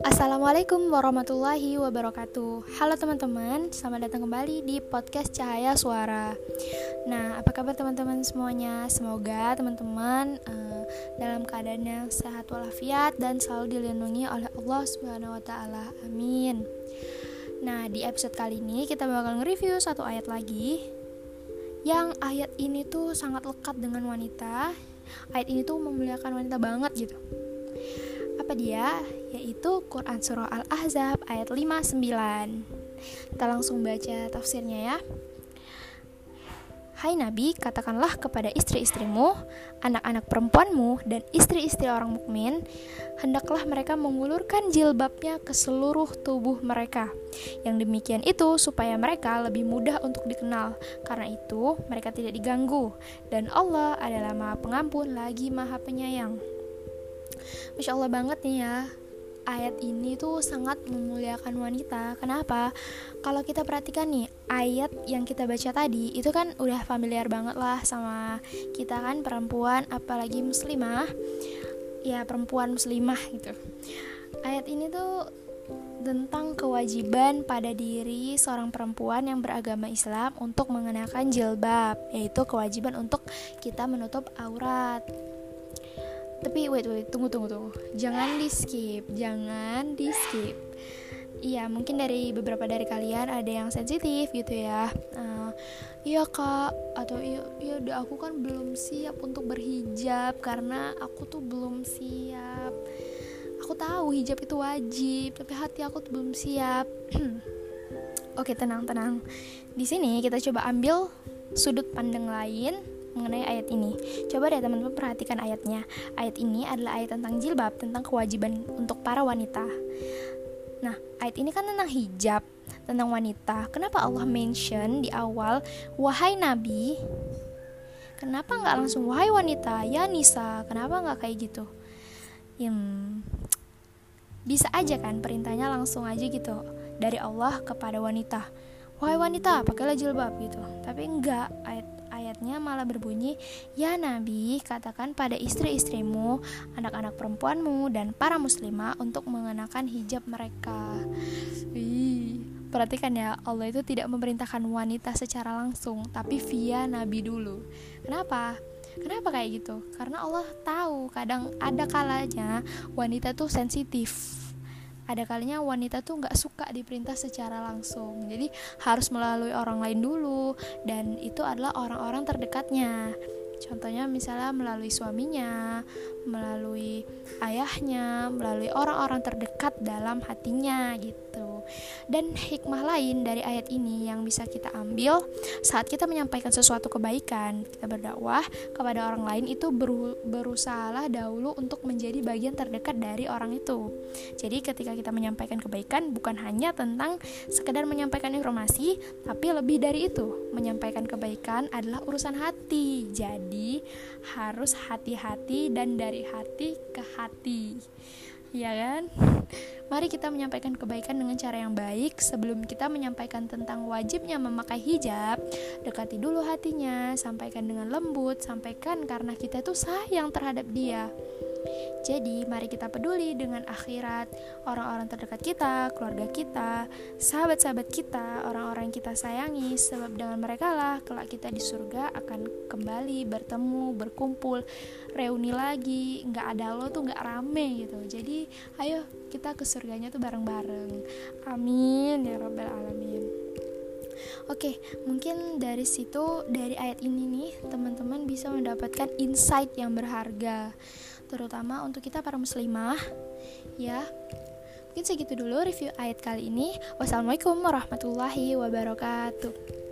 Assalamualaikum warahmatullahi wabarakatuh Halo teman-teman, selamat datang kembali di podcast Cahaya Suara Nah, apa kabar teman-teman semuanya? Semoga teman-teman uh, dalam keadaan yang sehat walafiat dan selalu dilindungi oleh Allah Subhanahu wa taala. Amin. Nah, di episode kali ini kita bakal nge-review satu ayat lagi Yang ayat ini tuh sangat lekat dengan wanita Ayat ini tuh memuliakan wanita banget gitu. Apa dia? Yaitu Quran Surah Al-Ahzab ayat 59 Kita langsung baca tafsirnya ya Hai Nabi, katakanlah kepada istri-istrimu, anak-anak perempuanmu, dan istri-istri orang mukmin, hendaklah mereka mengulurkan jilbabnya ke seluruh tubuh mereka. Yang demikian itu supaya mereka lebih mudah untuk dikenal, karena itu mereka tidak diganggu, dan Allah adalah Maha Pengampun lagi Maha Penyayang. Masya Allah banget nih ya ayat ini tuh sangat memuliakan wanita. Kenapa? Kalau kita perhatikan nih, ayat yang kita baca tadi itu kan udah familiar banget lah sama kita kan perempuan apalagi muslimah. Ya, perempuan muslimah gitu. Ayat ini tuh tentang kewajiban pada diri seorang perempuan yang beragama Islam untuk mengenakan jilbab, yaitu kewajiban untuk kita menutup aurat tapi wait wait tunggu tunggu tunggu. Jangan di skip jangan di skip. Iya mungkin dari beberapa dari kalian ada yang sensitif gitu ya. Uh, iya kak. Atau iya iya udah aku kan belum siap untuk berhijab karena aku tuh belum siap. Aku tahu hijab itu wajib tapi hati aku tuh belum siap. Oke tenang tenang. Di sini kita coba ambil sudut pandang lain mengenai ayat ini. Coba deh teman-teman perhatikan ayatnya. Ayat ini adalah ayat tentang jilbab, tentang kewajiban untuk para wanita. Nah, ayat ini kan tentang hijab, tentang wanita. Kenapa Allah mention di awal, wahai Nabi? Kenapa nggak langsung wahai wanita, ya Nisa? Kenapa nggak kayak gitu? Hmm, bisa aja kan perintahnya langsung aja gitu dari Allah kepada wanita. Wahai wanita, pakailah jilbab gitu. Tapi enggak, ayat ayatnya malah berbunyi, "Ya Nabi, katakan pada istri-istrimu, anak-anak perempuanmu dan para muslimah untuk mengenakan hijab mereka." Wih, perhatikan ya, Allah itu tidak memerintahkan wanita secara langsung, tapi via Nabi dulu. Kenapa? Kenapa kayak gitu? Karena Allah tahu kadang ada kalanya wanita tuh sensitif ada kalinya wanita tuh nggak suka diperintah secara langsung. Jadi harus melalui orang lain dulu. Dan itu adalah orang-orang terdekatnya contohnya misalnya melalui suaminya melalui ayahnya melalui orang-orang terdekat dalam hatinya gitu dan hikmah lain dari ayat ini yang bisa kita ambil saat kita menyampaikan sesuatu kebaikan, kita berdakwah kepada orang lain itu beru berusahalah dahulu untuk menjadi bagian terdekat dari orang itu. Jadi ketika kita menyampaikan kebaikan bukan hanya tentang sekedar menyampaikan informasi, tapi lebih dari itu. Menyampaikan kebaikan adalah urusan hati. Jadi harus hati-hati dan dari hati ke hati ya kan? Mari kita menyampaikan kebaikan dengan cara yang baik sebelum kita menyampaikan tentang wajibnya memakai hijab. Dekati dulu hatinya, sampaikan dengan lembut, sampaikan karena kita itu sayang terhadap dia. Jadi, mari kita peduli dengan akhirat, orang-orang terdekat kita, keluarga kita, sahabat-sahabat kita, orang-orang yang kita sayangi, sebab dengan mereka lah kelak kita di surga akan kembali bertemu, berkumpul, reuni lagi, nggak ada lo tuh nggak rame gitu. Jadi, ayo kita ke surganya tuh bareng-bareng. Amin ya robbal alamin. Oke, mungkin dari situ dari ayat ini nih teman-teman bisa mendapatkan insight yang berharga terutama untuk kita para muslimah ya. Mungkin segitu dulu review ayat kali ini. Wassalamualaikum warahmatullahi wabarakatuh